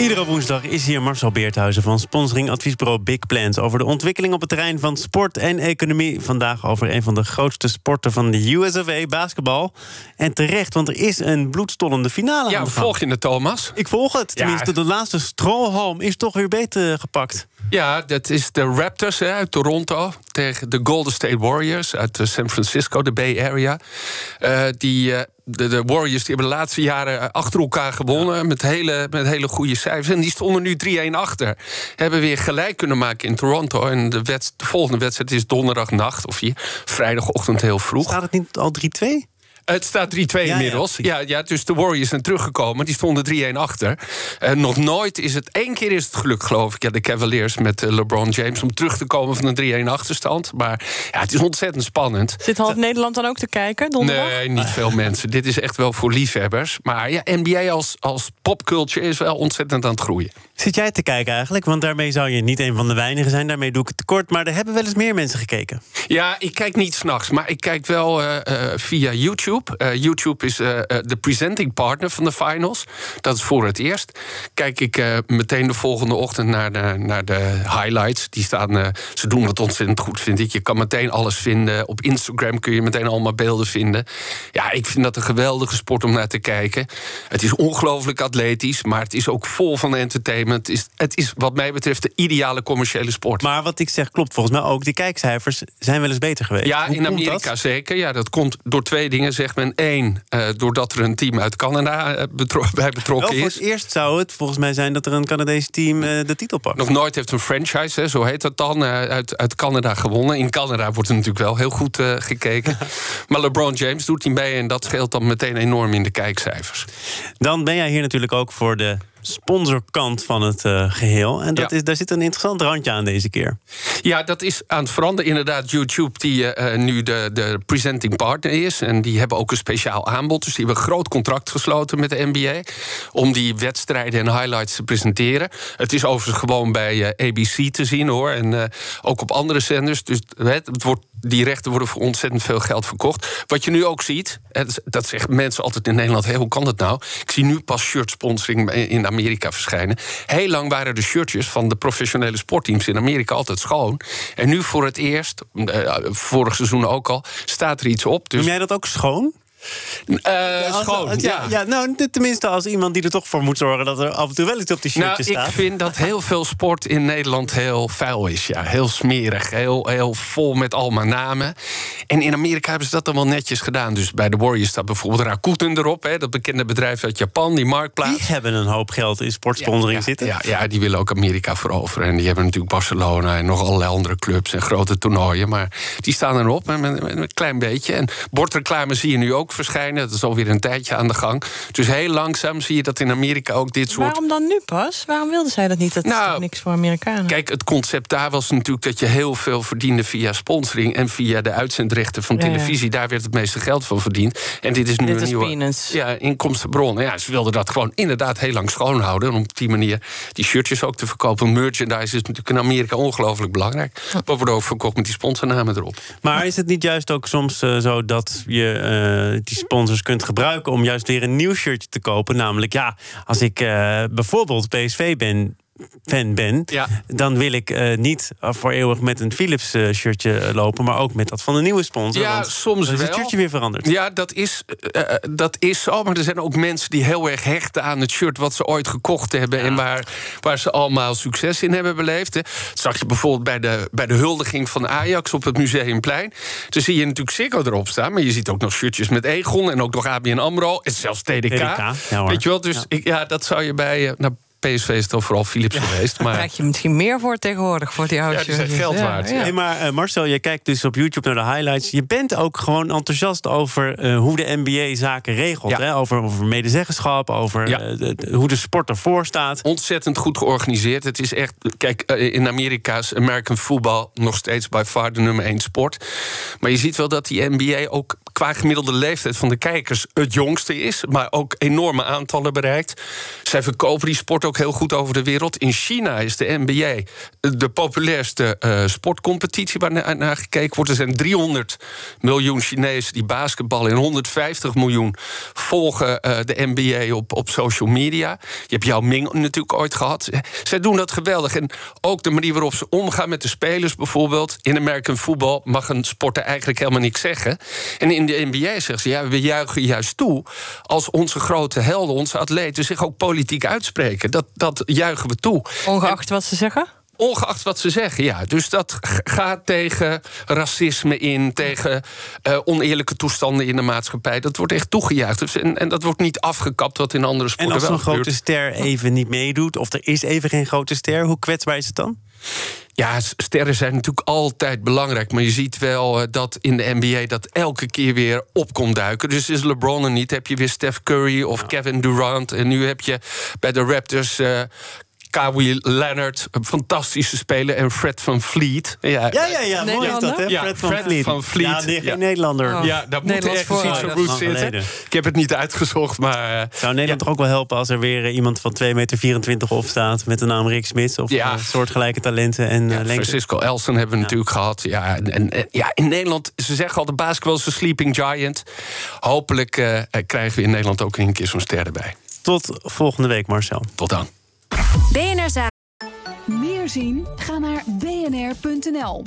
Iedere woensdag is hier Marcel Beerthuizen van sponsoring adviesbureau Big Plans over de ontwikkeling op het terrein van sport en economie. Vandaag over een van de grootste sporten van de USFA, basketbal. En terecht, want er is een bloedstollende finale. Ja, aan de volg je het, Thomas? Ik volg het. Ja. Tenminste, de laatste strohalm is toch weer beter gepakt. Ja, dat is de Raptors hè, uit Toronto tegen de Golden State Warriors uit eh, San Francisco, de Bay Area. Eh, die, eh, de, de Warriors die hebben de laatste jaren eh, achter elkaar gewonnen met hele, met hele goede cijfers. En die stonden nu 3-1 achter. Hebben weer gelijk kunnen maken in Toronto. En de, wedst- de volgende wedstrijd is donderdagnacht of hier, vrijdagochtend heel vroeg. Staat het niet al 3-2? Het staat 3-2 ja, inmiddels. Ja, ja, dus de Warriors zijn teruggekomen. Die stonden 3-1 achter. Eh, nog nooit is het... één keer is het geluk, geloof ik... Ja, de Cavaliers met eh, LeBron James... om terug te komen van een 3-1 achterstand. Maar ja, het is ontzettend spannend. Zit half Nederland dan ook te kijken, donderdag? Nee, niet veel mensen. Dit is echt wel voor liefhebbers. Maar ja, NBA als, als popculture is wel ontzettend aan het groeien. Zit jij te kijken eigenlijk? Want daarmee zou je niet een van de weinigen zijn. Daarmee doe ik het tekort. Maar er hebben wel eens meer mensen gekeken. Ja, ik kijk niet s'nachts, maar ik kijk wel eh, eh, via YouTube. Eh, YouTube is eh, eh, de presenting partner van de finals. Dat is voor het eerst. Kijk ik meteen de volgende ochtend naar de, naar de highlights. Die staan, ze doen het ontzettend goed, vind ik. Je kan meteen alles vinden. Op Instagram kun je meteen allemaal beelden vinden. Ja, ik vind dat een geweldige sport om naar te kijken. Het is ongelooflijk atletisch, maar het is ook vol van entertainment. Het is, het is wat mij betreft de ideale commerciële sport. Maar wat ik zeg klopt volgens mij ook. Die kijkcijfers zijn wel eens beter geweest. Ja, Hoe in Amerika dat? zeker. Ja, dat komt door twee dingen, zegt men. Eén, eh, doordat er een team uit Canada eh, betro- bij Wel, betrokken voor is. het eerst zou het volgens mij zijn dat er een Canadees team eh, de titel pakt. Nog nooit heeft een franchise, hè, zo heet dat dan, uit, uit Canada gewonnen. In Canada wordt er natuurlijk wel heel goed gekeken. maar LeBron James doet niet mee en dat scheelt dan meteen enorm in de kijkcijfers. Dan ben jij hier natuurlijk ook voor de sponsorkant van het eh, geheel. En dat Ja. is, daar zit een interessant randje aan deze keer. Ja, dat is aan het veranderen. Inderdaad, YouTube, die eh, eh, nu de, de presenting partner is. En die hebben ook een speciaal aanbod. Dus die hebben een groot contract gesloten met de NBA. Om die wedstrijden en highlights te presenteren. Het is overigens gewoon bij ABC te zien hoor. En ook op andere zenders. Dus het wordt, die rechten worden voor ontzettend veel geld verkocht. Wat je nu ook ziet, dat zeggen mensen altijd in Nederland: hoe kan dat nou? Ik zie nu pas shirt sponsoring in Amerika verschijnen. Heel lang waren de shirtjes van de professionele sportteams in Amerika altijd schoon. En nu voor het eerst, eh, vorig seizoen ook al, staat er iets op. Dus Noem jij dat ook schoon? Schoon, als- ja. ja. Nou, tenminste als iemand die er toch voor moet zorgen... dat er af en toe wel iets op die Nou, shirtjes ik staat. vind dat heel veel sport in Nederland heel vuil is. Ja. Heel smerig, heel, heel vol met allemaal namen. En in Amerika hebben ze dat dan wel netjes gedaan. Dus bij de Warriors staat bijvoorbeeld Rakuten erop. Hè, dat bekende bedrijf uit Japan, die marktplaats. Die hebben een hoop geld in sportsponsoring ja, zitten. Ja, ja, die willen ook Amerika veroveren. En die hebben natuurlijk Barcelona en nog allerlei andere clubs en grote toernooien. Maar die staan erop met, met, met een klein beetje. En bordreclame zie je nu ook verschijnen. Dat is alweer een tijdje aan de gang. Dus heel langzaam zie je dat in Amerika ook dit soort. Waarom dan nu pas? Waarom wilden zij dat niet? Dat is Nou, toch niks voor Amerikanen? Kijk, het concept daar was natuurlijk dat je heel veel verdiende via sponsoring en via de uitzendrechten van Ja, ja. televisie. Daar werd het meeste geld van verdiend. En dit is nu Dit een is nieuwe ja, inkomstenbron. Ja, ze wilden dat gewoon inderdaad heel lang schoonhouden. En op die manier die shirtjes ook te verkopen. Merchandise is natuurlijk in Amerika ongelooflijk belangrijk. Wat wordt ook verkocht met die sponsornamen erop. Maar is het niet juist ook soms eh, zo dat je eh, die sponsors kunt gebruiken om juist weer een nieuw shirtje te kopen? Namelijk, ja, als ik eh, bijvoorbeeld PSV ben. Fan ben, Ja. dan wil ik eh, niet voor eeuwig met een Philips eh, shirtje eh, lopen, maar ook met dat van de nieuwe sponsor. Ja, want soms is het shirtje weer veranderd. Ja, dat is, dat is zo. Maar er zijn ook mensen die heel erg hechten aan het shirt wat ze ooit gekocht hebben. En waar, waar ze allemaal succes in hebben beleefd. hè. Dat zag je bijvoorbeeld bij de, bij de huldiging van Ajax op het Museumplein. Daar zie je natuurlijk Ziggo erop staan. Maar je ziet ook nog shirtjes met Egon en ook nog ABN AMRO. En zelfs TDK. TDK, ja hoor. Weet je wel, dus Ja. Ik, ja, dat zou je bij... nou, PSV is dan vooral Philips geweest. Daar Maar krijg je misschien meer voor tegenwoordig, voor die oude Ja, die zijn geld waard, ja. Hey, maar eh, Marcel, je kijkt dus op YouTube naar de highlights. Je bent ook gewoon enthousiast over eh, hoe de NBA zaken regelt. Ja. Hè? Over, over medezeggenschap, over Ja. eh, de- hoe de sport ervoor staat. ontzettend goed georganiseerd. Het is echt, kijk, in Amerika is American football nog steeds by far de nummer één sport. Maar je ziet wel dat die NBA ook qua gemiddelde leeftijd van de kijkers het jongste is, maar ook enorme aantallen bereikt. Zij verkopen die sport ook heel goed over de wereld. In China is de NBA de populairste uh, sportcompetitie waar naar gekeken wordt. Er zijn 300 miljoen Chinezen die basketballen en 150 miljoen volgen uh, de NBA op, op social media. Je hebt jouw Ming natuurlijk ooit gehad. Zij doen dat geweldig. En ook de manier waarop ze omgaan met de spelers bijvoorbeeld. In American football mag een sporter eigenlijk helemaal niks zeggen. En in de NBA zeggen ze, ja, we juichen juist toe... als onze grote helden, onze atleten zich ook politiek uitspreken. Dat, dat juichen we toe. Ongeacht wat ze zeggen? Ongeacht wat ze zeggen, ja. Dus dat gaat tegen racisme in, tegen uh, oneerlijke toestanden in de maatschappij. Dat wordt echt toegejuicht. Dus en, en, dat wordt niet afgekapt, wat in andere sporten wel En als een grote ster even niet meedoet, of er is even geen grote ster, hoe kwetsbaar is het dan? Ja, sterren zijn natuurlijk altijd belangrijk. Maar je ziet wel uh, dat in de NBA dat elke keer weer op komt duiken. Dus is LeBron er niet, heb je weer Steph Curry of ja. Kevin Durant. En nu heb je bij de Raptors uh, Kawhi Leonard, een fantastische speler. En Fred van Vliet. Ja, ja, ja, ja mooi is dat, hè? Ja, Fred, van, Fleet. van Vliet. Ja, nee, geen Nederlander. Oh. Ja, dat moet ergens voor, iets van roots zitten. Ik heb het niet uitgezocht, maar... Uh, Zou Nederland toch ook wel helpen als er weer uh, iemand van 2,24 meter opstaat... met de naam Rick Smits of ja. uh, soortgelijke talenten en ja, lengte? Francisco Elson hebben we natuurlijk gehad. Ja, en, en, ja, in Nederland, ze zeggen al, de basketbal is een sleeping giant. Hopelijk krijgen we in Nederland ook een keer zo'n ster erbij. Tot volgende week, Marcel. Tot dan. BNR Meer zien? Ga naar bnr.nl.